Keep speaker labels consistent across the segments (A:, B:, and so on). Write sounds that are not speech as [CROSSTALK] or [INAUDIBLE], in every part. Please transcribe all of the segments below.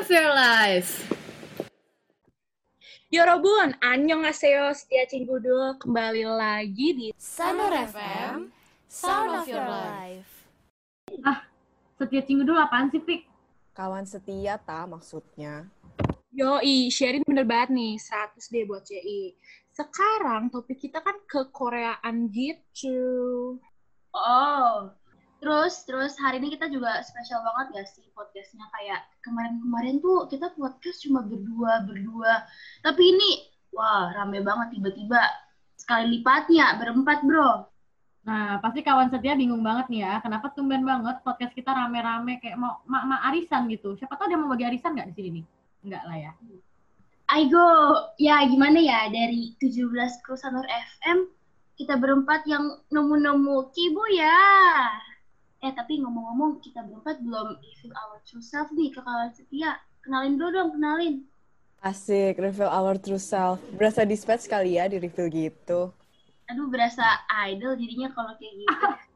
A: Of Your Life.
B: Yorobun, annyeonghaseyo, setia cinggudo, kembali lagi di
A: Sanur FM, Sound of Your Life.
C: Ah, setia cinggu dulu apaan sih, Pik?
D: Kawan setia ta maksudnya.
B: Yoi, sharing bener banget nih, 100 deh buat CI. Sekarang topik kita kan ke Koreaan gitu.
E: Oh, terus terus hari ini kita juga spesial banget gak sih podcastnya kayak kemarin-kemarin tuh kita podcast cuma berdua berdua, tapi ini wah rame banget tiba-tiba sekali lipatnya berempat bro.
C: Nah, pasti kawan setia bingung banget nih ya, kenapa tumben banget podcast kita rame-rame kayak mau mak-mak arisan gitu. Siapa tahu dia mau bagi arisan nggak di sini nih? Enggak lah ya.
E: Aigo, ya gimana ya dari 17 kru Sanur FM kita berempat yang nemu-nemu kibo ya. Eh tapi ngomong-ngomong kita berempat belum reveal our true self nih ke kawan setia. Kenalin dulu dong, kenalin.
D: Asik, reveal our true self. Berasa dispatch kali ya di reveal gitu.
E: Aduh berasa idol jadinya kalau kayak gitu. [LAUGHS]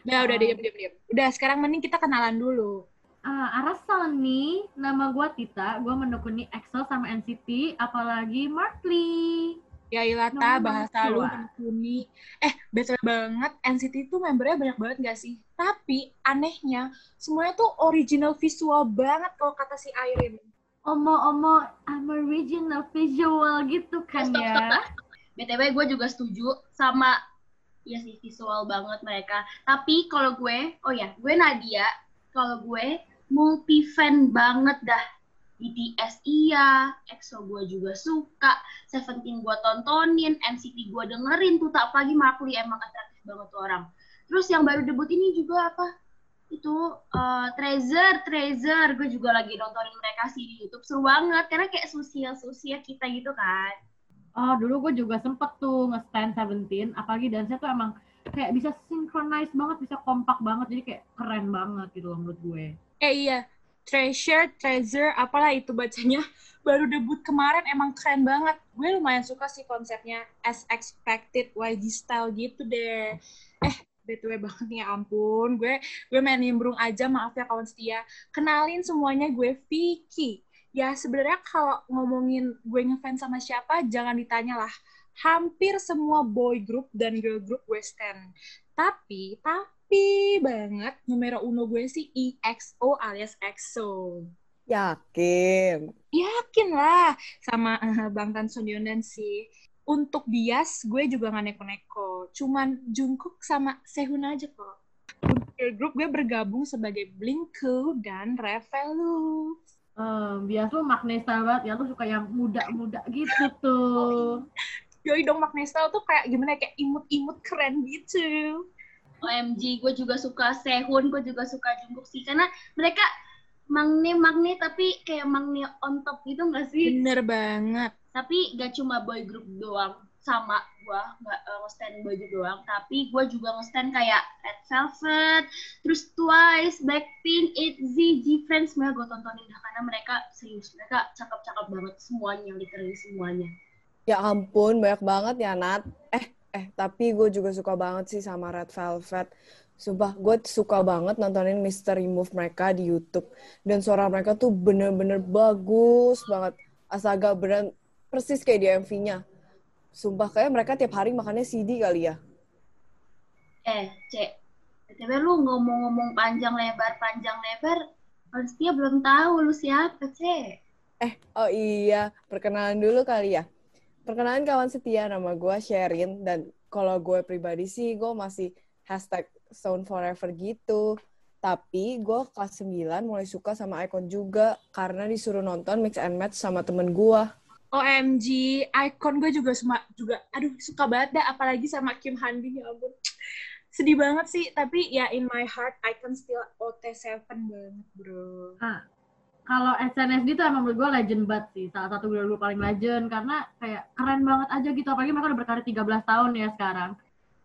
B: Udah, udah, diam, diam, diam. Udah, sekarang mending kita kenalan dulu.
C: Ah, Arasal nih, nama gue Tita, gue menekuni EXO sama NCT, apalagi Markley.
B: Ya Ilata,
C: Nomor
B: bahasa lu menekuni. Eh, betul banget, NCT itu membernya banyak banget gak sih? Tapi, anehnya, semuanya tuh original visual banget kalau kata si Irene.
C: Omo-omo, I'm original visual gitu kan
E: Stop,
C: ya.
E: stop, BTW gue juga setuju sama ya sih visual banget mereka. Tapi kalau gue, oh ya, gue Nadia. Kalau gue multi fan banget dah. BTS iya, EXO gue juga suka, Seventeen gue tontonin, NCT gue dengerin tuh tak pagi Markley emang atraktif banget tuh orang. Terus yang baru debut ini juga apa? Itu eh, Treasure, Treasure, gue juga lagi nontonin mereka sih di YouTube seru banget karena kayak sosial-sosial kita gitu kan.
C: Oh, dulu gue juga sempet tuh nge-stand Seventeen, apalagi dance-nya tuh emang kayak bisa synchronize banget, bisa kompak banget, jadi kayak keren banget gitu loh menurut gue.
B: Eh iya, Treasure, Treasure, apalah itu bacanya. [LAUGHS] Baru debut kemarin emang keren banget. Gue lumayan suka sih konsepnya as expected YG style gitu deh. Eh, BTW banget nih ya ampun. Gue gue main nimbrung aja, maaf ya kawan setia. Kenalin semuanya gue Vicky. Ya sebenarnya kalau ngomongin gue ngefans sama siapa, jangan ditanya lah. Hampir semua boy group dan girl group gue stan. Tapi, tapi banget numero uno gue sih EXO alias EXO.
D: Yakin.
B: Yakin lah sama eh, Bang Tan Sonyeondan sih. Untuk bias gue juga gak neko-neko. Cuman Jungkook sama Sehun aja kok. Untuk girl group gue bergabung sebagai Blink-2 dan Revelux.
C: Eh, biasa lu Magnesta banget ya, lu suka yang muda-muda gitu tuh.
B: Yoi dong Magnestal tuh kayak gimana kayak imut-imut keren gitu.
E: OMG, gue juga suka Sehun, gue juga suka Jungkook sih, karena mereka magne-magne tapi kayak magne on top gitu gak sih?
B: Bener banget.
E: Tapi gak cuma boy group doang, sama gue nggak uh, nge-stand boy group doang, tapi gue juga nge-stand kayak Red Velvet, terus Twice, Blackpink, ITZY, G-Friends, semuanya gue tontonin dah, karena mereka serius, mereka cakep-cakep banget semuanya, literally semuanya.
D: Ya ampun, banyak banget ya, Nat. Eh, eh, tapi gue juga suka banget sih sama Red Velvet. Sumpah, gue suka banget nontonin Mystery Move mereka di YouTube. Dan suara mereka tuh bener-bener bagus banget. Astaga, beneran persis kayak di MV-nya. Sumpah, kayak mereka tiap hari makannya CD kali ya.
E: Eh, Cek, BTW lu ngomong-ngomong panjang lebar, panjang lebar, pasti belum tahu lu siapa, Cek.
D: Eh, oh iya, perkenalan dulu kali ya. Perkenalan kawan setia, nama gue Sherin, dan kalau gue pribadi sih, gue masih hashtag Sound Forever gitu. Tapi gue kelas 9 mulai suka sama Icon juga, karena disuruh nonton mix and match sama temen gue.
B: OMG, icon gue juga sama juga aduh suka banget dah apalagi sama Kim Han Bin ya ampun. Sedih banget sih, tapi ya in my heart icon still OT7 banget, Bro.
C: Nah, kalau SNSD tuh emang menurut gue legend banget sih, salah satu girl group paling legend karena kayak keren banget aja gitu, apalagi mereka udah berkarir 13 tahun ya sekarang.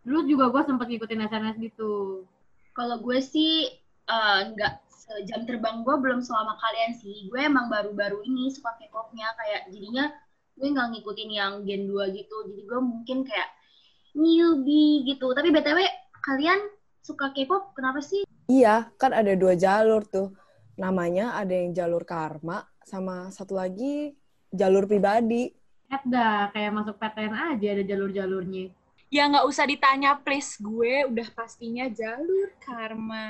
C: Dulu juga gue sempet ngikutin SNSD tuh.
E: Kalau gue sih eh, nggak sejam terbang gue belum selama kalian sih. Gue emang baru-baru ini suka K-popnya kayak jadinya gue nggak ngikutin yang Gen 2 gitu. Jadi gue mungkin kayak newbie gitu. Tapi BTW kalian suka K-pop kenapa sih?
D: Iya, kan ada dua jalur tuh. Namanya ada yang jalur karma sama satu lagi jalur pribadi.
C: Ada kayak masuk PTN aja ada jalur-jalurnya.
B: Ya nggak usah ditanya please, gue udah pastinya jalur karma.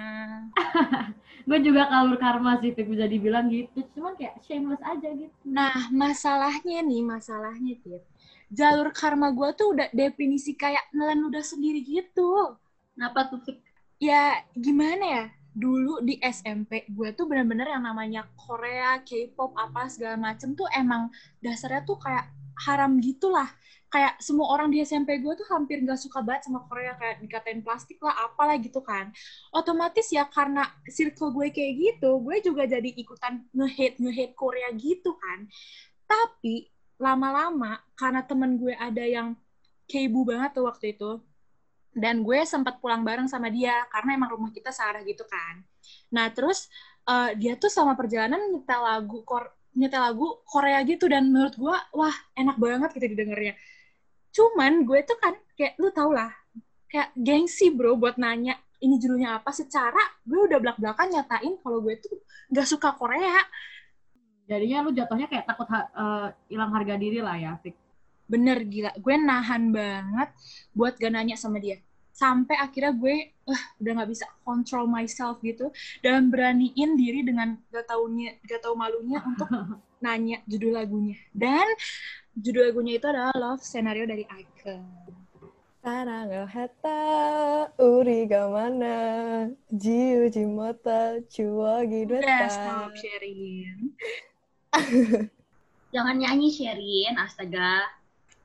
B: [LAUGHS]
C: gue juga kalur karma sih, Fik, bisa dibilang gitu. Cuma kayak shameless aja gitu.
B: Nah, masalahnya nih, masalahnya, Tit. Jalur karma gue tuh udah definisi kayak nelen udah sendiri gitu.
E: Kenapa tuh, Fik?
B: Ya, gimana ya? Dulu di SMP, gue tuh bener-bener yang namanya Korea, K-pop, apa segala macem tuh emang dasarnya tuh kayak haram gitulah. Kayak semua orang di SMP gue tuh hampir gak suka banget sama Korea, kayak dikatain plastik lah, apalah gitu kan. Otomatis ya karena circle gue kayak gitu, gue juga jadi ikutan nge-hate, nge-hate Korea gitu kan. Tapi lama-lama karena temen gue ada yang keibu banget tuh waktu itu, dan gue sempat pulang bareng sama dia karena emang rumah kita searah gitu kan. Nah terus uh, dia tuh sama perjalanan nyetel lagu kor nyetel lagu Korea gitu dan menurut gue wah enak banget gitu didengarnya. Cuman gue tuh kan kayak lu tau lah kayak gengsi bro buat nanya ini judulnya apa secara gue udah belak belakan nyatain kalau gue tuh gak suka Korea.
C: Jadinya lu jatuhnya kayak takut hilang ha uh, harga diri lah ya, Fik
B: bener gila gue nahan banget buat gak nanya sama dia sampai akhirnya gue uh, udah nggak bisa control myself gitu dan beraniin diri dengan gak taunya gak tau malunya untuk [LAUGHS] nanya judul lagunya dan judul lagunya itu adalah Love Scenario dari
D: Ike Sarang heta uri gamana jiu jimota cua gidweta.
B: Udah stop sharing. [LAUGHS]
E: Jangan nyanyi sharing astaga.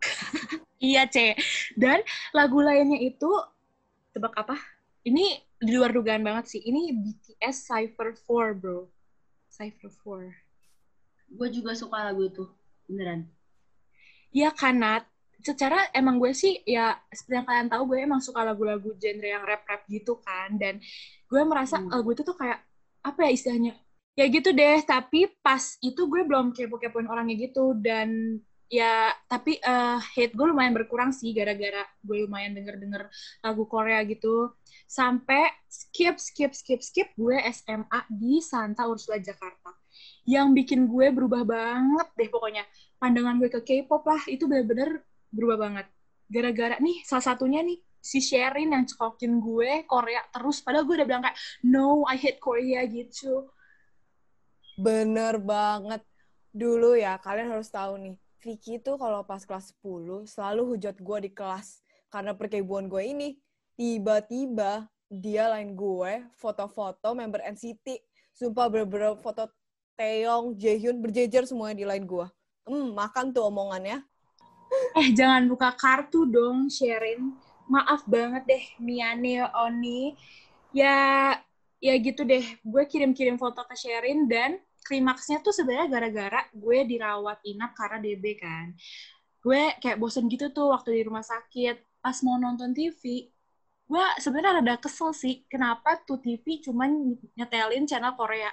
E: [LAUGHS]
B: iya, C. Dan lagu lainnya itu, tebak apa? Ini di luar dugaan banget sih. Ini BTS Cypher 4, bro. Cypher 4.
E: Gue juga suka lagu itu, beneran.
B: Iya, Kanat. Secara emang gue sih, ya seperti yang kalian tahu, gue emang suka lagu-lagu genre yang rap-rap gitu kan. Dan gue merasa hmm. lagu itu tuh kayak, apa ya istilahnya, ya gitu deh tapi pas itu gue belum kepo-kepoin orangnya gitu dan ya tapi uh, hate gue lumayan berkurang sih gara-gara gue lumayan denger-denger lagu Korea gitu. Sampai skip skip skip skip gue SMA di Santa Ursula Jakarta. Yang bikin gue berubah banget deh pokoknya. Pandangan gue ke K-pop lah itu bener-bener berubah banget. Gara-gara nih salah satunya nih si Sherin yang cekokin gue Korea terus. Padahal gue udah bilang kayak no I hate Korea gitu.
D: Bener banget. Dulu ya, kalian harus tahu nih. Vicky tuh kalau pas kelas 10 selalu hujat gue di kelas. Karena perkebuan gue ini. Tiba-tiba dia lain gue foto-foto member NCT. Sumpah bener-bener foto Taeyong, Jaehyun berjejer semuanya di line gue. Hmm, makan tuh omongannya.
B: Eh, jangan buka kartu dong, Sherin. Maaf banget deh, Miane Oni. Ya, ya gitu deh. Gue kirim-kirim foto ke Sherin dan klimaksnya tuh sebenarnya gara-gara gue dirawat inap karena DB kan. Gue kayak bosen gitu tuh waktu di rumah sakit. Pas mau nonton TV, gue sebenarnya ada kesel sih kenapa tuh TV cuman nyetelin channel Korea.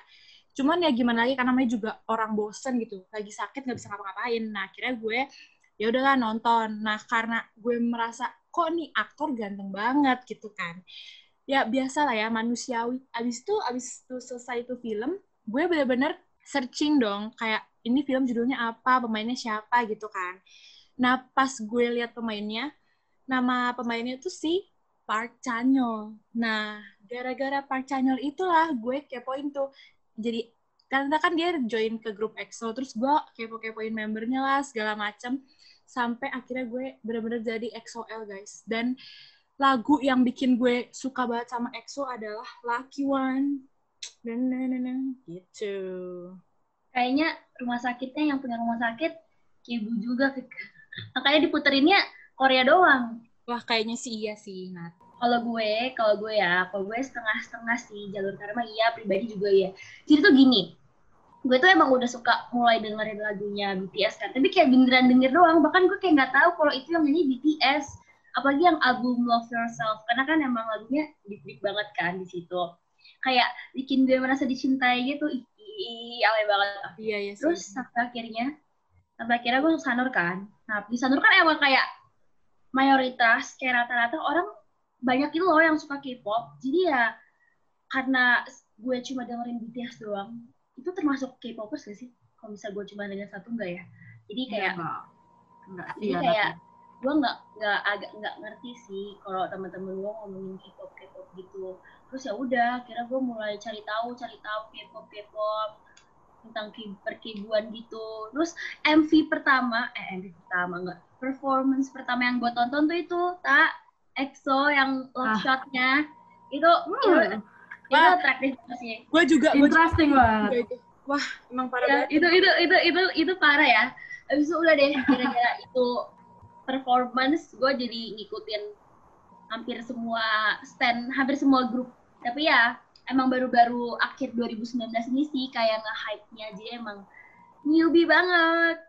B: Cuman ya gimana lagi karena namanya juga orang bosen gitu, lagi sakit nggak bisa ngapa-ngapain. Nah akhirnya gue ya udahlah nonton. Nah karena gue merasa kok nih aktor ganteng banget gitu kan. Ya biasa lah ya manusiawi. Abis itu abis itu selesai itu film, gue bener-bener searching dong kayak ini film judulnya apa pemainnya siapa gitu kan. Nah pas gue lihat pemainnya nama pemainnya tuh si Park Chanyeol. Nah gara-gara Park Chanyeol itulah gue kepoin tuh. Jadi karena kan dia join ke grup EXO terus gue kepo-kepoin membernya lah segala macem. Sampai akhirnya gue bener-bener jadi EXO-L guys. Dan lagu yang bikin gue suka banget sama EXO adalah Lucky One dan gitu.
E: Kayaknya rumah sakitnya yang punya rumah sakit kibu juga makanya diputerinnya Korea doang.
B: Wah kayaknya sih iya sih Nat.
E: Kalau gue kalau gue ya kalau gue setengah-setengah sih jalur karma iya pribadi juga ya jadi tuh gini gue tuh emang udah suka mulai dengerin lagunya BTS kan. Tapi kayak beneran denger doang. Bahkan gue kayak nggak tahu kalau itu yang nyanyi BTS apalagi yang album Love Yourself. Karena kan emang lagunya deep banget kan di situ kayak bikin gue merasa dicintai gitu ih alay banget
B: iya iya
E: terus sampai akhirnya sampai akhirnya gue sanur kan nah di sanur kan emang kayak mayoritas kayak rata-rata orang banyak itu loh yang suka K-pop jadi ya karena gue cuma dengerin BTS doang, itu termasuk K-popers gak sih? Kalau misal gue cuma dengerin satu enggak ya? Jadi kayak
C: Enggak. Enggak
E: jadi
C: ya.
E: kayak gue nggak nggak agak nggak ngerti sih kalau teman-teman gue ngomongin K-pop K-pop gitu terus ya udah kira gue mulai cari tahu cari tahu K-pop K-pop tentang ki- perkibuan gitu terus MV pertama eh MV pertama enggak performance pertama yang gue tonton tuh itu tak EXO yang love
C: Ah.
E: shotnya itu itu,
C: Hmm,
E: itu
B: Wah.
E: atraktif banget sih
B: Gue juga,
C: interesting banget.
B: juga itu. Wah, emang parah
E: Ya,
B: banget.
E: itu itu itu itu itu parah ya abis itu udah deh kira-kira itu performance gue jadi ngikutin hampir semua stand hampir semua grup tapi ya emang baru-baru akhir 2019 ini sih kayak nge-hype-nya aja emang newbie banget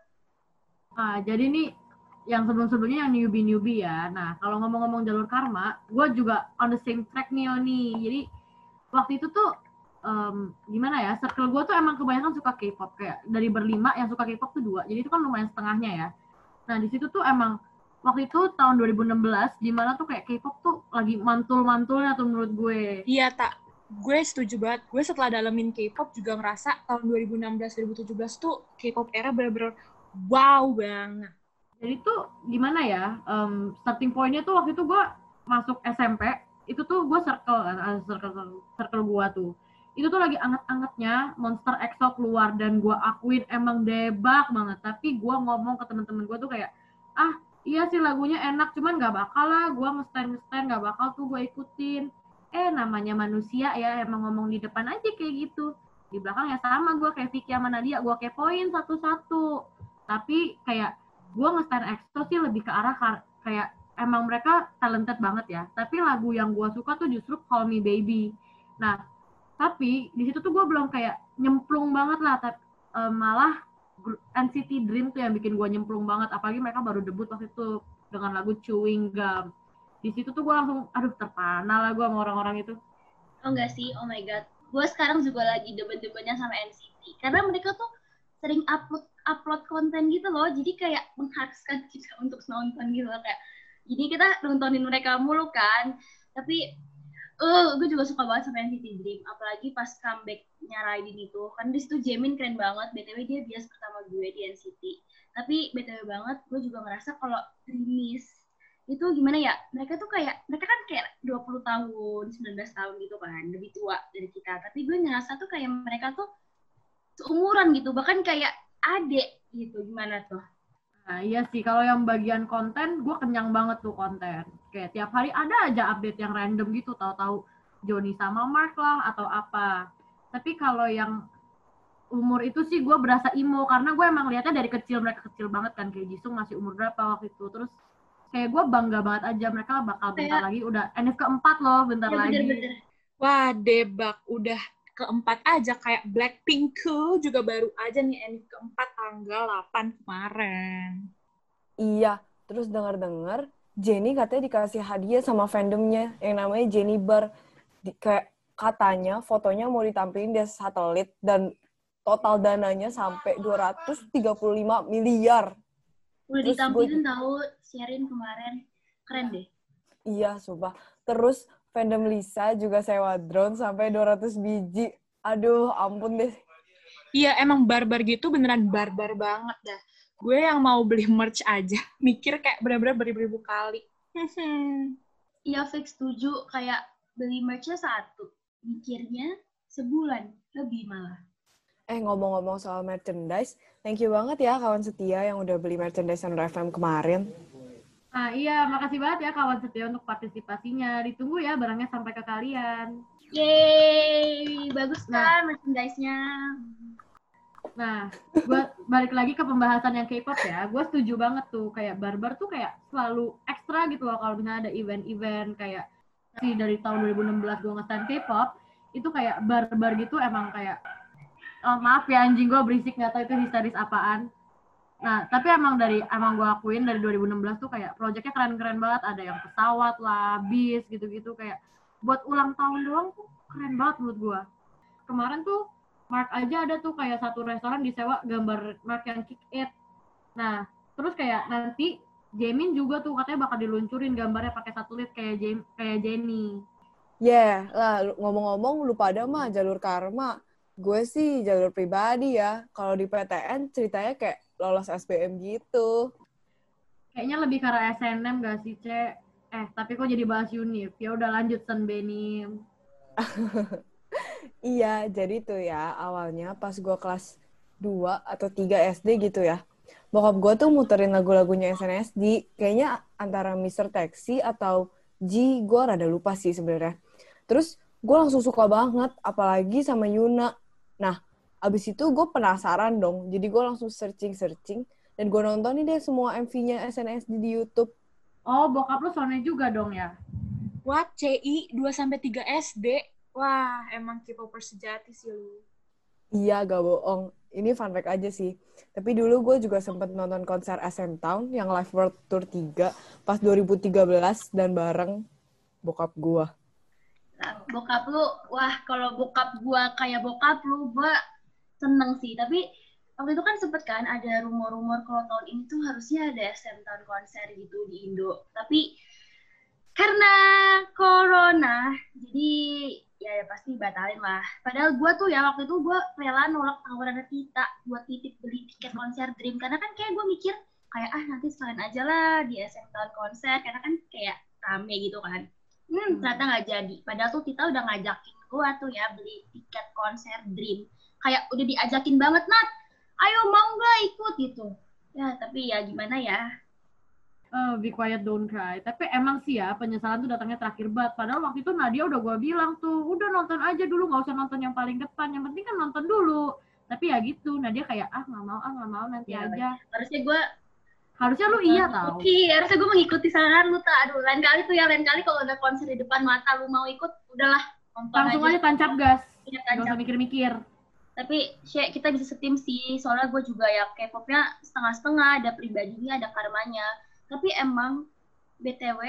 C: Ah, jadi nih yang sebelum-sebelumnya yang newbie-newbie ya. Nah, kalau ngomong-ngomong jalur karma, gue juga on the same track nih, Oni. Jadi waktu itu tuh em, gimana ya? Circle gue tuh emang kebanyakan suka K-pop kayak dari berlima yang suka K-pop tuh dua. Jadi itu kan lumayan setengahnya ya. Nah, di situ tuh emang waktu itu tahun 2016 di mana tuh kayak K-pop tuh lagi mantul-mantulnya tuh menurut gue.
B: Iya, tak. Gue setuju banget. Gue setelah dalemin K-pop juga ngerasa tahun 2016-2017 tuh K-pop era bener-bener wow banget.
C: Jadi tuh gimana ya? em, starting pointnya tuh waktu itu gue masuk SMP, itu tuh gue circle kan, circle circle gue tuh. Itu tuh lagi anget-angetnya Monster EXO keluar dan gue akuin emang debak banget. Tapi gue ngomong ke temen-temen gue tuh kayak, ah iya sih lagunya enak, cuman nggak bakal lah. Gue nge-stand nge-stand nggak bakal tuh gue ikutin. Eh namanya manusia ya, emang ngomong di depan aja kayak gitu. Di belakang ya sama gue kayak Vicky sama Nadia, gue kepoin satu-satu. Tapi kayak gue nge-stand EXO sih lebih ke arah kayak emang mereka talented banget ya. Tapi lagu yang gue suka tuh justru Call Me Baby. Nah, tapi di situ tuh gue belum kayak nyemplung banget lah. Tapi malah gru- NCT Dream tuh yang bikin gue nyemplung banget. Apalagi mereka baru debut waktu itu dengan lagu Chewing Gum. Di situ tuh gue langsung, aduh terpana lah gue sama orang-orang itu.
E: oh enggak sih oh my god gue sekarang juga lagi demen-demennya sama NCT karena mereka tuh sering upload upload konten gitu loh jadi kayak mengharuskan kita [LAUGHS] untuk nonton gitu loh kayak jadi kita nontonin mereka mulu kan tapi eh gue juga suka banget sama NCT Dream apalagi pas comebacknya Raiden itu. Kan di situ Jamin keren banget btw dia bias pertama gue di NCT tapi btw banget gue juga ngerasa kalau Dreamies itu gimana ya mereka tuh kayak mereka kan kayak 20 tahun 19 tahun gitu kan lebih tua dari kita. Tapi gue ngerasa tuh kayak mereka tuh seumuran gitu bahkan kayak adek gitu gimana tuh
C: Nah iya sih, kalau yang bagian konten, gue kenyang banget tuh konten. Kayak tiap hari ada aja update yang random gitu, tahu-tahu Joni sama Mark lah atau apa. Tapi kalau yang umur itu sih gue berasa imo karena gue emang lihatnya dari kecil mereka kecil banget kan kayak Jisung masih umur berapa waktu itu terus kayak gue bangga banget aja mereka bakal bentar lagi udah NF keempat loh bentar
E: ya
C: lagi
E: bener-bener
B: Wah, debak. Udah keempat aja. Kayak Blackpink juga baru aja nih NF keempat tanggal 8 kemarin.
D: Iya, terus dengar-dengar Jenny katanya dikasih hadiah sama fandomnya yang namanya Jenny Bar. Di, kayak katanya fotonya mau ditampilin di satelit dan total dananya sampai 235 miliar.
E: udah
D: Terus
E: ditampilin tahu sharein kemarin keren deh
D: Iya, sumpah. Terus fandom Lisa juga sewa drone sampai 200 biji. Aduh, ampun deh.
B: Iya, emang barbar gitu beneran barbar banget dah. Gue yang mau beli merch aja, [LAUGHS] mikir kayak bener-bener beribu-ribu kali. [LAUGHS]
E: iya fix setuju kayak beli merchnya satu mikirnya sebulan lebih malah
D: Eh, ngomong-ngomong soal merchandise, thank you banget ya kawan setia yang udah beli merchandise Sonora FM kemarin.
C: Nah iya, makasih banget ya kawan setia untuk partisipasinya. Ditunggu ya barangnya sampai ke kalian.
E: Yeay, bagus
C: Nah.
E: kan merchandise-nya.
C: Nah, gue balik lagi ke pembahasan yang K-pop ya. Gue setuju banget tuh kayak Barbar tuh kayak selalu ekstra gitu loh kalau misalnya ada event-event kayak sih dari tahun 2016 gue nge-stand K-pop itu kayak Barbar gitu emang kayak oh, maaf ya anjing gue berisik nggak tahu itu histeris apaan. Nah, tapi emang dari emang gue akuin dari 2016 tuh kayak proyeknya keren-keren banget. Ada yang pesawat lah, bis gitu-gitu kayak buat ulang tahun doang tuh keren banget menurut gue. Kemarin tuh Mark aja ada tuh kayak satu restoran disewa gambar Mark yang kick it. Nah, terus kayak nanti Jamin juga tuh katanya bakal diluncurin gambarnya pakai satelit kayak Jem, kayak Jenny.
D: Yeah, lah ngomong-ngomong lu pada mah jalur karma. Gue sih jalur pribadi ya. Kalau di PTN ceritanya kayak lolos SBM gitu.
C: Kayaknya lebih arah SNM gak sih, Cek? Eh, tapi kok jadi bahas Unif? Ya udah lanjut, Sen Benim. [LAUGHS]
D: Iya, jadi tuh ya awalnya pas gue kelas 2 atau 3 SD gitu ya. Bokap gue tuh muterin lagu-lagunya SNSD. Kayaknya antara Mr. Taxi atau G, gue rada lupa sih sebenarnya. Terus gue langsung suka banget, apalagi sama Yuna. Nah, abis itu gue penasaran dong. Jadi gue langsung searching-searching. Dan gue nontonin deh semua MV-nya SNSD di YouTube.
C: Oh, bokap lu soalnya juga dong ya?
B: What? CI 2 sampai 3 SD? Wah, emang K-popers sejati sih lu.
D: Iya, gak bohong. Ini fun fact aja sih. Tapi dulu gue juga sempet nonton konser SM Town yang Live World Tour 3 pas 2013 dan bareng bokap gue.
E: Bokap lu, wah kalau bokap gua kayak bokap lu, gua seneng sih. Tapi waktu itu kan sempet kan ada rumor-rumor kalau tahun ini tuh harusnya ada SM Town konser gitu di Indo. Tapi karena corona, jadi ya, ya pasti batalin lah. Padahal gua tuh ya waktu itu gua rela nolak tawaran Tita buat titip beli tiket konser Dream. Karena kan kayak gua mikir kayak ah nanti sekalian aja lah di SM Town konser. Karena kan kayak rame gitu kan. Hmm, ternyata nggak jadi. Padahal tuh Tita udah ngajakin gua tuh ya beli tiket konser Dream. Kayak udah diajakin banget, Nat. Ayo mau nggak ikut gitu. Ya, tapi ya gimana ya.
C: Eh, be quiet, don't cry. Tapi emang sih ya, penyesalan tuh datangnya terakhir banget. Padahal waktu itu Nadia udah gue bilang tuh, udah nonton aja dulu, nggak usah nonton yang paling depan. Yang penting kan nonton dulu. Tapi ya gitu, Nadia kayak, ah nggak mau, ah nggak mau, nanti
E: Ya,
C: aja.
E: Harusnya gua
C: Harusnya lu iya tau.
E: Oke, harusnya gue mengikuti saran lu tak. Aduh, lain kali tuh ya, lain kali kalau ada konser di depan mata lu mau ikut, udahlah
C: Langsung aja tancap gas.
E: Iya,
C: Gak
E: tancap.
C: usah mikir-mikir.
E: Tapi Syek, kita bisa setim sih, soalnya gue juga ya K-popnya setengah-setengah, ada pribadinya, ada karmanya. Tapi emang BTW,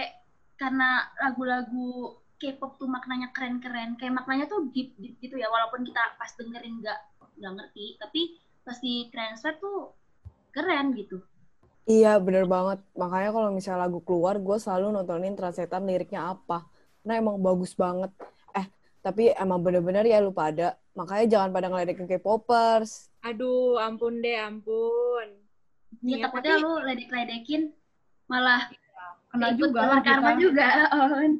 E: karena lagu-lagu K-pop tuh maknanya keren-keren, kayak maknanya tuh deep-deep gitu ya, walaupun kita pas dengerin nggak nggak ngerti, tapi pas di translate tuh keren gitu.
D: Iya, bener banget. Makanya kalau misalnya lagu keluar, gue selalu nontonin translatean liriknya apa. Nah, emang bagus banget. Eh, tapi emang bener-bener ya lu pada. Makanya jangan pada ngeledekin K-popers.
B: Aduh, ampun deh, ampun.
E: Ya,
B: Nih,
E: takutnya
B: tapi-
E: lu ledek-ledekin malah
C: Kena juga lah
E: karma
C: kita.
E: juga. On.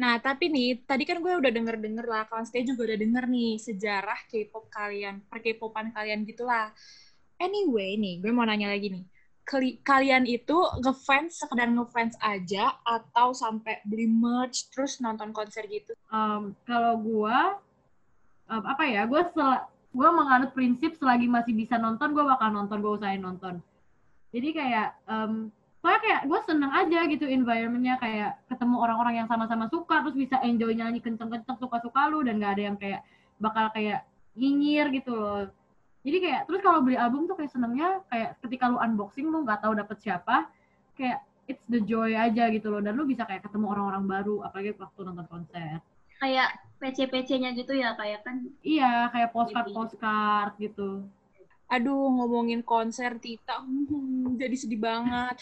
B: Nah, tapi nih, tadi kan gue udah denger-denger lah, kawan stay juga udah denger nih, sejarah K-pop kalian, per K-popan kalian gitulah. Anyway nih, gue mau nanya lagi nih. Kali- Kalian itu ngefans, sekedar ngefans aja, atau sampai beli merch, terus nonton konser gitu?
C: Em, kalau gua em, apa ya gua sel gua menganut prinsip selagi masih bisa nonton gua bakal nonton gua usahain nonton jadi kayak em soalnya kayak gue seneng aja gitu environmentnya kayak ketemu orang-orang yang sama-sama suka terus bisa enjoy nyanyi kenceng-kenceng suka-suka lu dan gak ada yang kayak bakal kayak nyinyir gitu loh jadi kayak terus kalau beli album tuh kayak senengnya kayak ketika lu unboxing lu nggak tahu dapet siapa kayak it's the joy aja gitu loh dan lu bisa kayak ketemu orang-orang baru apalagi waktu nonton konser
E: Kayak PC-PC-nya gitu ya, kayak kan
C: Iya, kayak postcard-postcard gitu.
B: Aduh, ngomongin konser Tita, hmm, jadi sedih banget.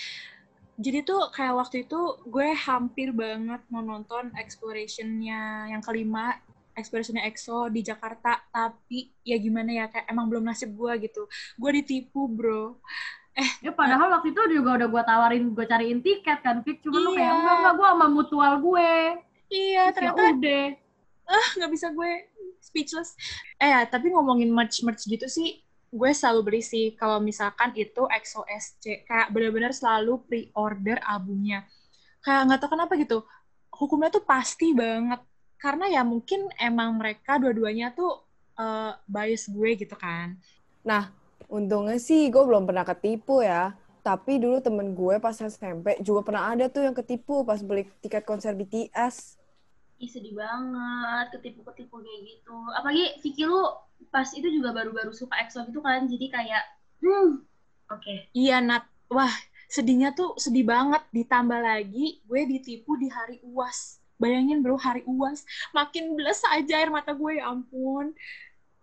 B: Jadi tuh kayak waktu itu gue hampir banget mau nonton Exploration-nya yang kelima, Exploration-nya EXO di Jakarta, tapi ya gimana ya, kayak emang belum nasib gue gitu. Gue ditipu, bro.
C: Ya padahal waktu itu juga udah gue tawarin, gue cariin tiket kan, Fik. Cuma lu kayak,
B: Iya.
C: enggak, enggak, gue sama mutual gue.
B: Iya,
C: Terus ya
B: ternyata
C: udah.
B: nggak bisa gue speechless. Eh, ya, tapi ngomongin merch-merch gitu sih, gue selalu beli sih kalau misalkan itu XOSC. Kayak bener-bener selalu pre-order albumnya. Kayak nggak tahu kenapa gitu, hukumnya tuh pasti banget. Karena ya mungkin emang mereka dua-duanya tuh eh, bias gue gitu kan.
D: Untungnya sih gue belum pernah ketipu ya. Tapi dulu temen gue pas SMP juga pernah ada tuh yang ketipu pas beli tiket konser BTS.
E: ih sedih banget, ketipu-ketipu kayak gitu. Apalagi Vicky lu pas itu juga baru-baru suka EXO gitu kan, jadi kayak, hmm, oke.
B: Iya, Nat. Wah, sedihnya tuh sedih banget. Ditambah lagi, gue ditipu di hari UAS. Bayangin bro, hari UAS. Makin beles aja air mata gue, ya ampun.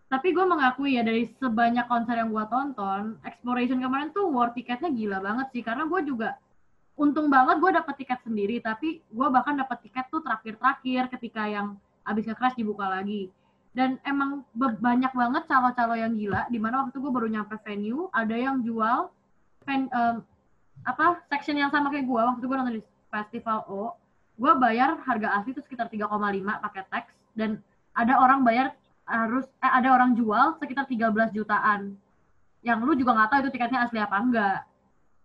C: Tapi gue mengakui ya, dari sebanyak konser yang gue tonton, Exploration kemarin tuh war tiketnya gila banget sih. Karena gue juga, untung banget gue dapet tiket sendiri, tapi gue bahkan dapet tiket tuh terakhir-terakhir ketika yang abis nge-crash dibuka lagi. Dan emang banyak banget calo-calo yang gila, di mana waktu gue baru nyampe venue, ada yang jual ven, em, apa section yang sama kayak gue, waktu gue nonton di Festival O, gue bayar harga asli itu sekitar 3,5 pakai tax, dan ada orang bayar harus, eh, ada orang jual sekitar 13 jutaan. Yang lu juga nggak tahu itu tiketnya asli apa enggak.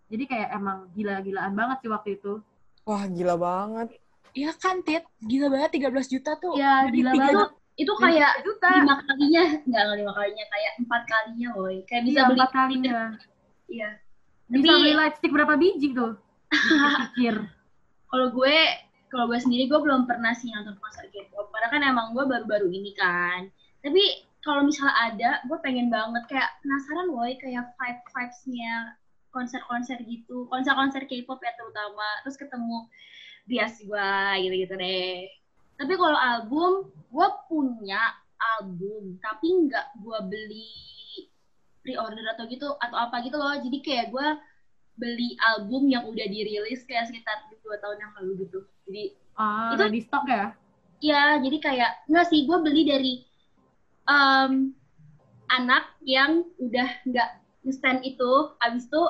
C: Jadi kayak emang gila-gilaan banget sih waktu itu.
D: Wah, gila banget.
B: Iya kan, Tit? Gila banget 13 juta tuh.
C: Iya, gila banget.
E: Itu kayak
C: juta.
E: lima kalinya, enggak enggak lima kalinya, kayak empat kalinya, woy. Kayak bisa
C: Iya,
E: beli
C: empat kalinya.
E: Iya.
C: Bisa
E: Tapi-
C: beli light stick berapa biji tuh? [LAUGHS] Pikir.
E: Kalau gue, kalau gue sendiri gue belum pernah sih nonton konser K-pop. Karena kan emang gue baru-baru ini kan. Tapi kalau misalnya ada, gue pengen banget kayak penasaran woy kayak vibe vibes-nya konser-konser gitu, konser-konser K-pop ya terutama. Terus ketemu bias gue gitu-gitu deh. Tapi kalau album, gue punya album, tapi nggak gue beli pre-order atau gitu atau apa gitu loh. Jadi kayak gue beli album yang udah dirilis kayak sekitar dua tahun yang lalu gitu. Jadi
C: Ah,
E: Itu-
C: ready stock ya?
E: ya jadi kayak nggak sih gue beli dari em, anak yang udah nggak stand itu, abis itu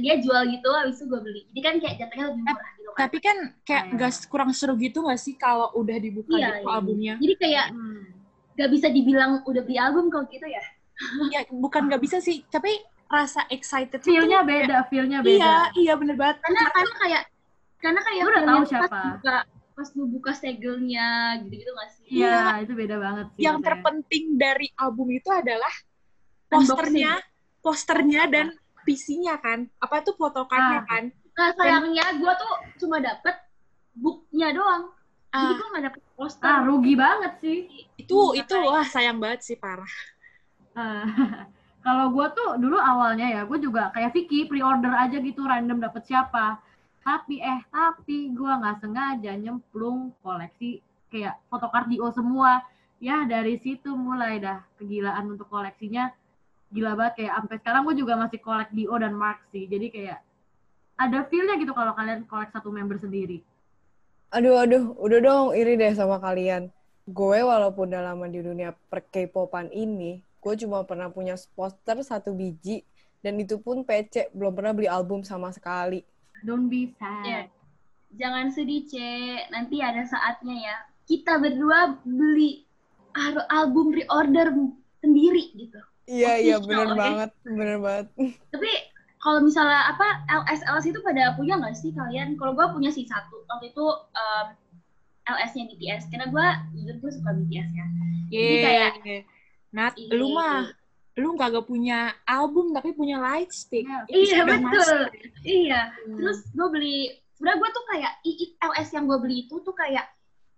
E: dia jual gitu, abis itu gue beli. Jadi kan kayak jatuhnya lebih murah gitu kan.
B: Tapi kan kayak
C: Iya.
B: nggak kurang seru gitu nggak sih kalau udah dibuka
E: Iya,
B: gitu
E: iya.
B: albumnya?
E: Jadi kayak
C: Hmm.
E: nggak bisa dibilang udah beli album kalau gitu ya.
B: Ya bukan nggak bisa sih, tapi rasa excited itu
C: Feel-nya beda, feel-nya
B: Iya,
C: beda.
B: iya bener banget.
E: Karena karena kayak karena kayak
C: Lu udah tahu siapa.
E: Pas buka, pas lu buka segelnya gitu-gitu nggak sih?
C: Iya, itu beda banget sih.
B: Yang terpenting dari album itu adalah
E: Unboxing.
B: posternya, posternya dan PC-nya kan. Apa tuh fotokannya
C: Ah.
B: kan?
E: Nah sayangnya gue tuh cuma dapet booknya doang. Jadi
B: Ah,
E: gue nggak dapet poster.
C: Ah, rugi banget sih.
B: itu itu wah sayang banget sih parah.
C: Ah, [LAUGHS] kalau gue tuh dulu awalnya ya, gue juga kayak Vicky pre-order aja gitu random dapet siapa. Tapi eh tapi gue nggak sengaja nyemplung koleksi kayak photocard Dio semua. Ya dari situ mulai dah kegilaan untuk koleksinya gila banget kayak sampai sekarang gue juga masih kolek Dio dan Mark sih. Jadi kayak ada feel-nya gitu kalau kalian kolek satu member sendiri.
D: Aduh, aduh, udah dong iri deh sama kalian. Gue walaupun udah lama di dunia per ini, gue cuma pernah punya poster satu biji, dan itu pun PC, belum pernah beli album sama sekali.
C: Don't be sad.
E: Iya. Jangan sedih, Ce. Nanti ada saatnya ya. Kita berdua beli album pre-order sendiri gitu.
D: Iya, iya,
E: Official,
D: bener
E: eh.
D: banget, bener banget. [LAUGHS]
E: Tapi kalau misalnya apa LS LS itu pada punya nggak sih kalian? Kalau gue punya sih satu. Waktu itu um, LS-nya BTS. Karena gue jujur gue suka BTS ya. Jadi kayak-
B: Nat,
E: Iya,
B: lu mah lu kagak punya album tapi punya light stick.
C: Iya,
E: Iya betul. Iya. Terus gue beli. Sebenarnya gue tuh kayak i- i- LS yang gue beli itu tuh kayak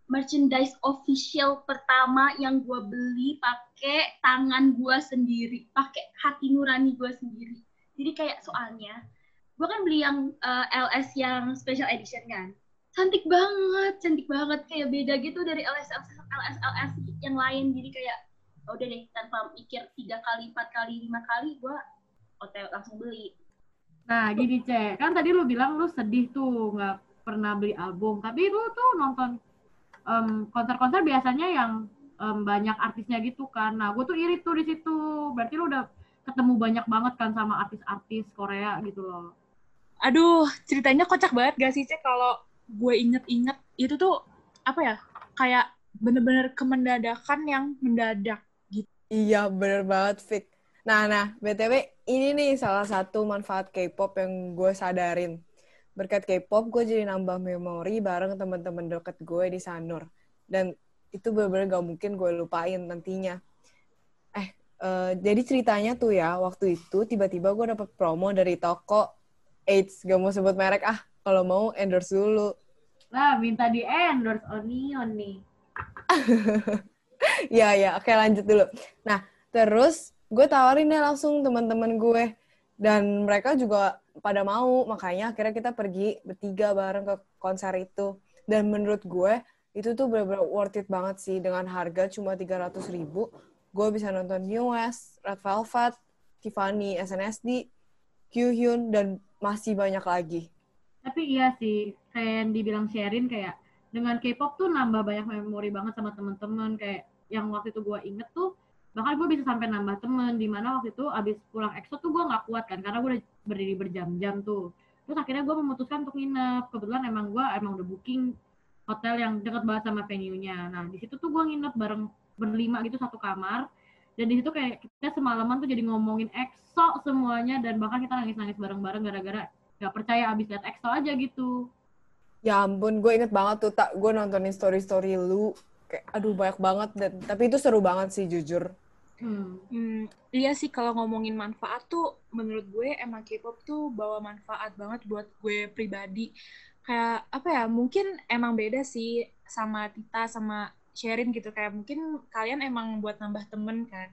E: merchandise official pertama yang gue beli pakai tangan gue sendiri, pakai hati nurani gue sendiri. Jadi kayak soalnya gue kan beli yang eh, LS yang special edition kan, cantik banget, cantik banget kayak beda gitu dari LS LS LS, LS yang lain. Jadi kayak "Oh, udah deh tanpa mikir tiga kali, empat kali, lima kali gue OTW langsung beli.
C: Nah, gini, Cek. Kan tadi lu bilang lu sedih tuh nggak pernah beli album. Tapi lu tuh nonton em, konser-konser biasanya yang em, banyak artisnya gitu kan. Nah, gue tuh iri tuh di situ. Berarti lu udah ketemu banyak banget kan sama artis-artis Korea gitu loh.
B: Aduh, ceritanya kocak banget gak sih, Cek? Kalau gue inget-inget, itu tuh, apa ya, kayak bener-bener kemendadakan yang mendadak.
D: Iya, bener banget, Fik. Nah, nah, BTW, ini nih salah satu manfaat K-pop yang gue sadarin. Berkat K-pop, gue jadi nambah memori bareng teman-teman deket gue di Sanur. Dan itu bener-bener gak mungkin gue lupain nantinya. Eh, eh, jadi ceritanya tuh ya, waktu itu tiba-tiba gue dapet promo dari toko Eits, gak mau sebut merek ah. Kalau mau endorse dulu.
C: Lah, minta di endorse Onion nih. [LAUGHS]
D: Iya, ya. Oke, lanjut dulu. Nah, terus gue tawarin deh langsung teman-teman gue. Dan mereka juga pada mau. Makanya akhirnya kita pergi bertiga bareng ke konser itu. Dan menurut gue, itu tuh bener-bener worth it banget sih. Dengan harga cuma 300 ribu, gue bisa nonton New West, Red Velvet, Tiffany, SNSD, Kyuhyun, dan masih banyak lagi.
C: Tapi iya sih, kayak yang dibilang Sherin kayak dengan K-pop tuh nambah banyak memori banget sama temen-temen. Kayak yang waktu itu gue inget tuh bahkan gue bisa sampai nambah temen. Di mana waktu itu abis pulang EXO tuh gue nggak kuat kan karena gue udah berdiri berjam-jam tuh. Terus akhirnya gue memutuskan untuk nginep. Kebetulan emang gue emang udah booking hotel yang deket banget sama venue-nya. Nah di situ tuh gue nginep bareng berlima gitu satu kamar. Dan di situ kayak kita semalaman tuh jadi ngomongin EXO semuanya dan bahkan kita nangis-nangis bareng-bareng gara-gara gak percaya abis liat EXO aja gitu
D: Ya ampun, gue inget banget tuh, tak gue nontonin story-story lu. Kayak, aduh banyak banget. Dan, tapi itu seru banget sih, jujur.
C: hmm.
B: Hmm, iya sih kalau ngomongin manfaat tuh menurut gue emang K-pop tuh bawa manfaat banget buat gue pribadi. Kayak apa ya? Mungkin emang beda sih sama Tita sama Sherin gitu kayak mungkin kalian emang buat nambah temen kan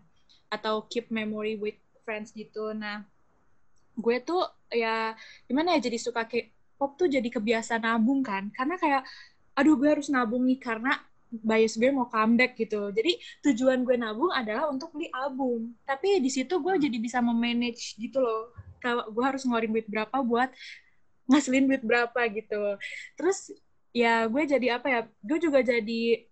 B: atau keep memory with friends gitu. Nah, gue tuh ya gimana ya jadi suka K-pop tuh jadi kebiasaan nabung kan. Karena kayak aduh gue harus nabung nih karena bias gue mau comeback gitu. Jadi tujuan gue nabung adalah untuk beli album. Tapi di situ gue jadi bisa memanage gitu loh. Kalau gue harus ngeluarin duit berapa buat ngasilin duit berapa gitu. Terus ya gue jadi apa ya? Gue juga jadi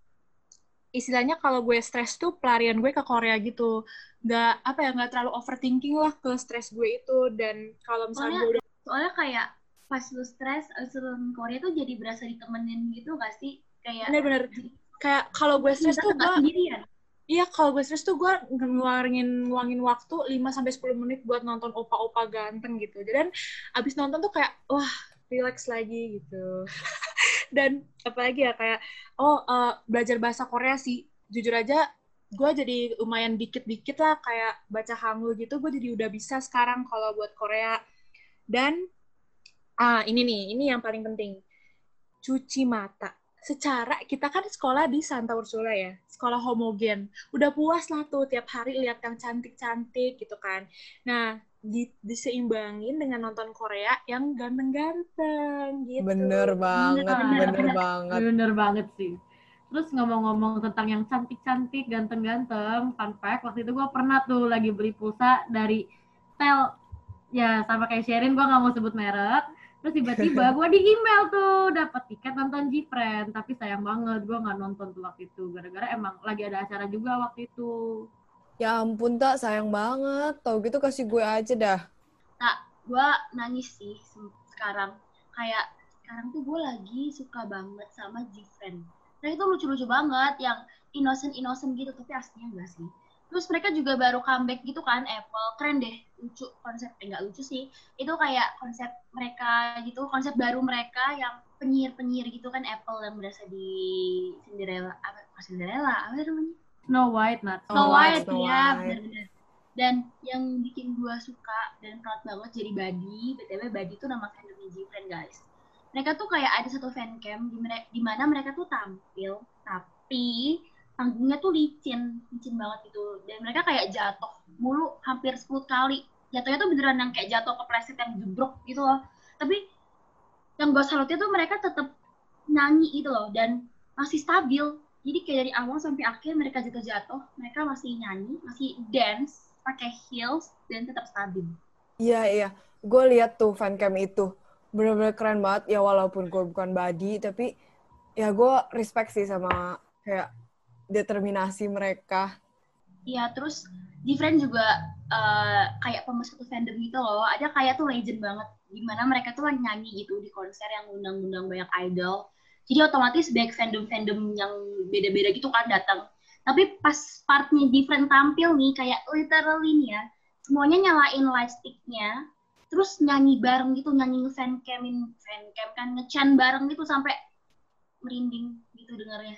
B: istilahnya kalau gue stres tuh pelarian gue ke Korea gitu. Nggak apa ya nggak terlalu overthinking lah ke stres gue itu dan kalau misalnya
E: Soalnya-
B: gue udah
E: soalnya kayak pas lu stres abis lu nonton Korea tuh jadi berasa ditemenin gitu gak sih kayak
B: bener-bener kayak kalau gue stres tuh gue
E: sendirian
B: Iya, kalau gue stres tuh gue ngeluarin ngeluangin waktu 5 sampai 10 menit buat nonton opa-opa ganteng gitu. Dan abis nonton tuh kayak wah, relax lagi gitu. [LAUGHS] Dan apalagi ya kayak oh eh, belajar bahasa Korea sih. Jujur aja gue jadi lumayan dikit-dikit lah kayak baca Hangul gitu. Gue jadi udah bisa sekarang kalau buat Korea. Dan ah ini nih, ini yang paling penting. Cuci mata secara kita kan sekolah di Santa Ursula ya, sekolah homogen. Udah puas lah tuh tiap hari lihat yang cantik-cantik gitu kan. Nah, di, diseimbangin dengan nonton Korea yang ganteng-ganteng gitu.
D: Bener banget,
E: bener,
D: bener
E: bener.
D: banget.
C: bener banget sih terus ngomong-ngomong tentang yang cantik-cantik ganteng-ganteng fun fact waktu itu gue pernah tuh lagi beli pulsa dari tel ya sama kayak Sherin gue nggak mau sebut merek terus tiba-tiba gue di email tuh dapat tiket nonton G-Friend. Tapi sayang banget gue nggak nonton tuh waktu itu. Gara-gara emang lagi ada acara juga waktu itu.
D: Ya ampun, tak sayang banget. Tau gitu kasih gue aja dah.
E: gue nangis sih se- sekarang. Kayak sekarang tuh gue lagi suka banget sama G-Friend. Mereka tuh lucu-lucu banget yang innocent innocent gitu. Tapi aslinya enggak sih terus mereka juga baru comeback gitu kan Apple. Keren deh lucu konsep eh, enggak lucu sih. Itu kayak konsep mereka gitu konsep baru mereka yang penyihir-penyihir gitu kan Apple yang berasa di Cinderella. Apa Cinderella apa namanya?
C: Snow White Nat
E: Snow
D: Snow
E: White,
D: White,
E: ya benar-benar. Dan yang bikin gua suka dan proud banget jadi Buddy, btw Buddy itu nama fandomnya Gfriend guys. Mereka tuh kayak ada satu fancam di, mere- di mana mereka tuh tampil, tapi panggungnya tuh licin, licin banget gitu. Dan mereka kayak jatuh mulu hampir 10 kali. Jatuhnya tuh beneran yang kayak jatuh kepleset yang jebrok gitu loh. Tapi yang gue salutnya tuh mereka tetap nyanyi gitu loh dan masih stabil. Jadi kayak dari awal sampai akhir mereka jatuh-jatuh, mereka masih nyanyi, masih dance, pakai heels dan tetap stabil.
D: Iya, iya. Gue lihat tuh fancam itu. Bener-bener keren banget. Ya walaupun gue bukan body, tapi ya gue respect sih sama kayak determinasi mereka.
E: Iya, terus Different juga eh, kayak pemersatu fandom gitu loh. Ada kayak tuh legend banget. Gimana mereka tuh nyanyi gitu di konser yang undang-undang banyak idol. Jadi otomatis banyak fandom-fandom yang beda-beda gitu kan datang. Tapi pas partnya Different tampil nih, kayak literally nih ya, semuanya nyalain light stick-nya, terus nyanyi bareng gitu, nyanyi nge-fancamin, fancam kan, nge-chan bareng gitu sampai merinding gitu dengarnya.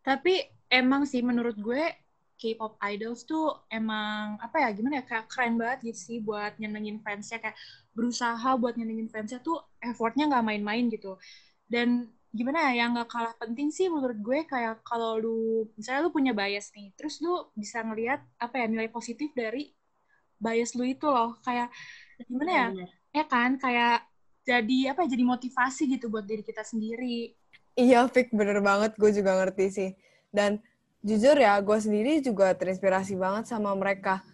B: Tapi emang sih menurut gue K-pop idols tuh emang apa ya gimana ya kayak keren banget gitu sih buat nyenengin fansnya kayak berusaha buat nyenengin fansnya tuh effortnya nggak main-main gitu dan gimana ya yang nggak kalah penting sih menurut gue kayak kalau lu misalnya lu punya bias nih terus lu bisa ngelihat apa ya nilai positif dari bias lu itu loh kayak gimana ya
E: Bener.
B: ya kan kayak jadi apa ya jadi motivasi gitu buat diri kita sendiri
D: Iya, Fik, bener banget. Gue juga ngerti sih. Dan jujur ya, gue sendiri juga terinspirasi banget sama mereka.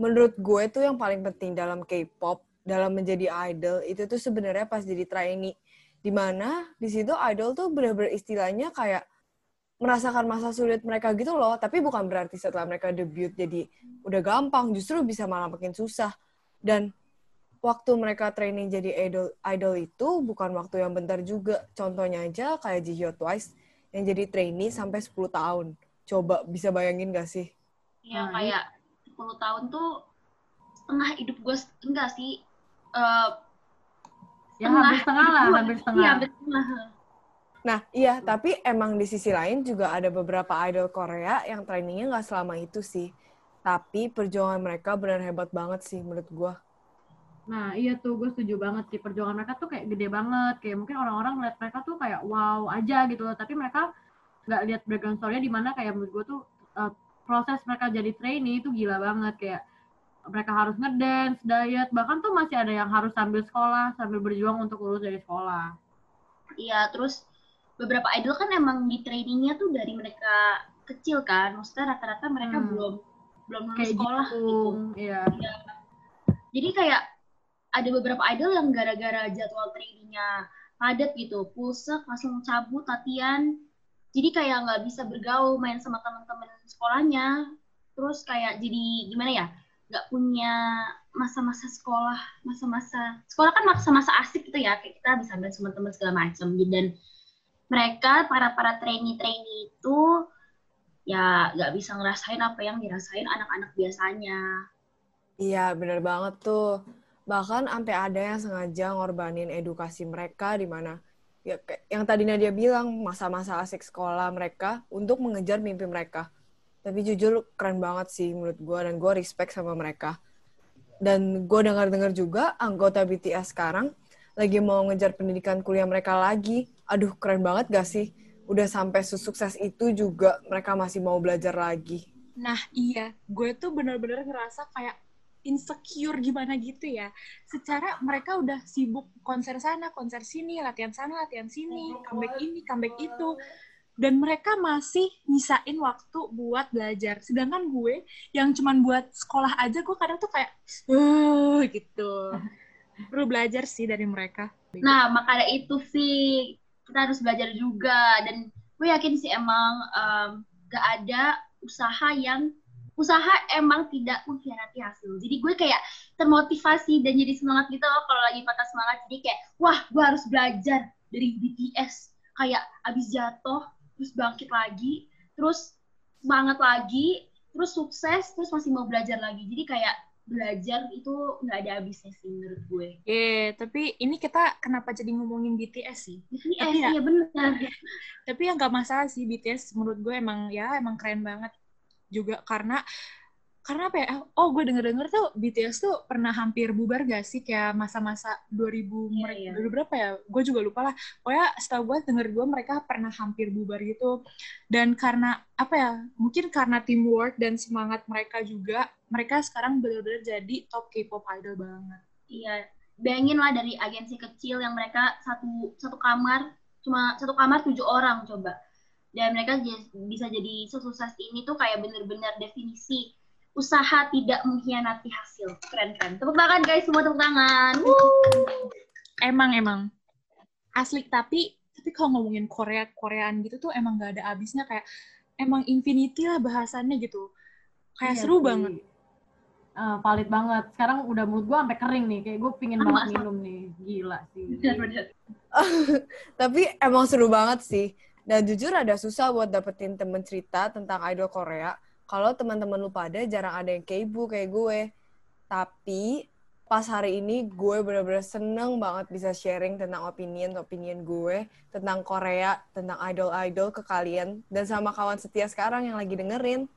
D: Menurut gue tuh yang paling penting dalam K-pop, dalam menjadi idol, itu tuh sebenarnya pas jadi trainee. Di mana di situ idol tuh bener-bener istilahnya kayak merasakan masa sulit mereka gitu loh. Tapi bukan berarti setelah mereka debut jadi udah gampang, justru bisa malah makin susah. Dan waktu mereka training jadi idol idol itu bukan waktu yang bentar juga. Contohnya aja kayak Jihyo Twice yang jadi trainee sampai 10 tahun. Coba bisa bayangin gak sih?
E: Ya
C: Nah,
E: kayak 10 tahun tuh setengah hidup gue enggak sih eh
C: Ya hampir setengah lah, hampir setengah.
E: Iya, hampir setengah.
D: Nah, iya, tapi emang di sisi lain juga ada beberapa idol Korea yang trainingnya nggak selama itu sih. Tapi perjuangan mereka benar hebat banget sih menurut gua.
C: Nah, iya tuh, gue setuju banget sih. Perjuangan mereka tuh kayak gede banget. Kayak mungkin orang-orang ngeliat mereka tuh kayak wow aja gitu loh. Tapi mereka nggak lihat background story-nya di mana kayak menurut gue tuh uh, proses mereka jadi trainee itu gila banget. Kayak mereka harus ngedance, diet, bahkan tuh masih ada yang harus sambil sekolah, sambil berjuang untuk lulus dari sekolah.
E: Iya, terus beberapa idol kan emang di trainingnya tuh dari mereka kecil kan. Maksudnya rata-rata mereka
C: Hmm.
E: belum belum lulus
C: Kayak
E: sekolah gitu.
C: Iya.
E: Jadi kayak ada beberapa idol yang gara-gara jadwal trainingnya padat gitu, pusek, langsung cabut latihan. Jadi kayak nggak bisa bergaul, main sama teman-teman sekolahnya. Terus kayak jadi gimana ya? Nggak punya masa-masa sekolah, masa-masa sekolah kan masa-masa asik gitu ya, kayak kita bisa main sama teman segala macam. Dan mereka para para trainee-trainee itu ya nggak bisa ngerasain apa yang dirasain anak-anak biasanya.
D: Iya, bener banget tuh. Bahkan sampai ada yang sengaja ngorbanin edukasi mereka di mana ya yang tadi Nadia bilang masa-masa asik sekolah mereka untuk mengejar mimpi mereka. Tapi jujur keren banget sih menurut gue dan gue respect sama mereka. Dan gue dengar-dengar juga anggota BTS sekarang lagi mau ngejar pendidikan kuliah mereka lagi. Aduh, keren banget gak sih? Udah sampai sesukses itu juga mereka masih mau belajar lagi.
B: Nah iya, gue tuh bener-bener ngerasa kayak insecure gimana gitu ya. Secara mereka udah sibuk konser sana, konser sini, latihan sana, latihan sini, comeback ini, comeback itu. Dan mereka masih nyisain waktu buat belajar. Sedangkan gue yang cuman buat sekolah aja, gue kadang tuh kayak, uh, gitu. Perlu belajar sih dari mereka.
E: Nah, makanya itu sih kita harus belajar juga dan gue yakin sih emang em, gak ada usaha yang usaha emang tidak mengkhianati hasil. Jadi gue kayak termotivasi dan jadi semangat gitu loh kalau lagi patah semangat. Jadi kayak wah gue harus belajar dari BTS. Kayak abis jatuh terus bangkit lagi, terus semangat lagi, terus sukses, terus masih mau belajar lagi. Jadi kayak belajar itu nggak ada habisnya sih menurut gue.
B: Eh, tapi ini kita kenapa jadi ngomongin BTS sih?
E: BTS
B: Tapi ya-
E: iya benar. [LAUGHS]
B: tapi yang gak masalah sih BTS menurut gue emang ya emang keren banget juga karena karena apa ya? Oh gue denger denger tuh BTS tuh pernah hampir bubar gak sih? Kayak masa-masa 2000 mereka
E: iya.
B: 2000 berapa ya? Gue juga lupa lah. Pokoknya setahu gue denger gue mereka pernah hampir bubar gitu. Dan karena apa ya? Mungkin karena teamwork dan semangat mereka juga mereka sekarang benar-benar jadi top K-pop idol banget.
E: Iya, bayangin lah dari agensi kecil yang mereka satu satu kamar cuma satu kamar tujuh orang coba dan mereka bisa jadi sukses ini tuh kayak bener-bener definisi usaha tidak mengkhianati hasil keren keren tepuk tangan guys semua tepuk tangan
B: emang emang asli tapi tapi kalau ngomongin Korea Koreaan gitu tuh emang gak ada habisnya kayak emang infinity lah bahasannya gitu kayak
C: Iya
B: seru
C: sih.
B: banget
C: Eh, valid banget. Sekarang udah mulut gue sampai kering nih. Kayak gue pingin
E: Sama,
C: banget minum nih. Gila sih. [LAUGHS]
D: Tapi emang seru banget sih. Dan jujur ada susah buat dapetin temen cerita tentang idol Korea. Kalau teman-teman lu pada jarang ada yang kayak ibu kayak gue. Tapi pas hari ini gue bener-bener seneng banget bisa sharing tentang opinion-opinion gue tentang Korea, tentang idol-idol ke kalian. Dan sama kawan setia sekarang yang lagi dengerin.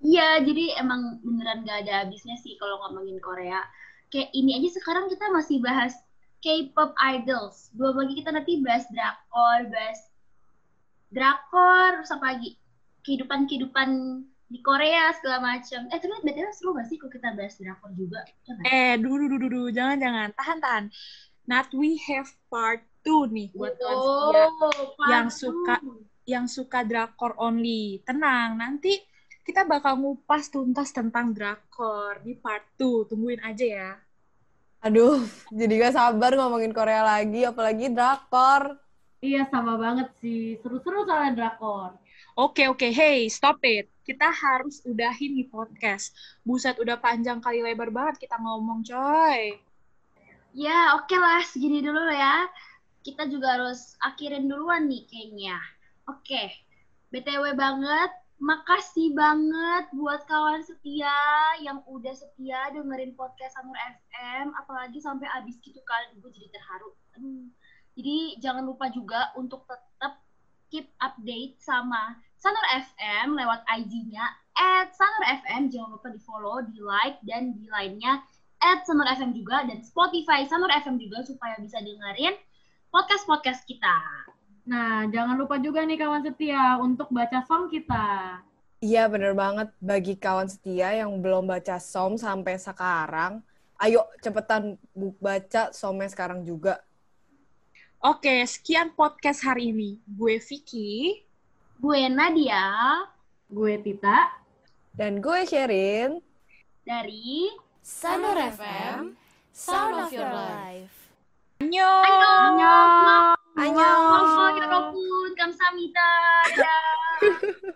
E: Iya, jadi emang beneran gak ada habisnya sih kalau ngomongin Korea. Kayak ini aja sekarang kita masih bahas K-pop idols. Belum lagi kita nanti bahas drakor, bahas drakor, terus apa lagi? Kehidupan-kehidupan di Korea segala macam. Eh, tapi betul seru gak sih kalau kita bahas drakor juga? Coba.
B: eh dulu dulu dulu jangan jangan tahan tahan Not we have part 2 nih buat setia
E: part
B: yang
E: two.
B: suka- yang suka drakor only tenang nanti kita bakal ngupas tuntas tentang drakor di part 2 tungguin aja ya
D: Aduh, jadi gak sabar ngomongin Korea lagi, apalagi drakor.
C: Iya sama banget sih, seru-seru soalnya drakor.
B: Oke, oke. Hey, stop it. Kita harus udahin nih podcast. Buset, udah panjang kali lebar banget kita ngomong, coy.
E: Ya, oke lah, segini dulu ya. Kita juga harus akhirin duluan nih kayaknya. Oke, BTW banget, makasih banget buat kawan setia yang udah setia dengerin podcast Sanur FM, apalagi sampai habis gitu kan, gue jadi terharu. Aduh. Jadi jangan lupa juga untuk tetap keep update sama Sanur FM lewat IG-nya at Sanur FM. Jangan lupa di follow, di like, dan di lainnya at Sanur FM juga dan Spotify Sanur FM juga supaya bisa dengerin podcast-podcast kita.
C: Nah, jangan lupa juga nih kawan setia untuk baca song kita.
D: Iya, bener banget. Bagi kawan setia yang belum baca SOM sampai sekarang, ayo cepetan baca SOM-nya sekarang juga.
B: Oke, sekian podcast hari ini. Gue Vicky,
E: gue Nadia,
C: gue Tita,
D: dan gue Sherin
E: dari
A: Sanur FM, Sound of Your Life.
B: Annyeong! Annyeong!
E: Annyeong!
D: Annyeong! Annyeong!
E: Annyeong! Annyeong! Annyeong!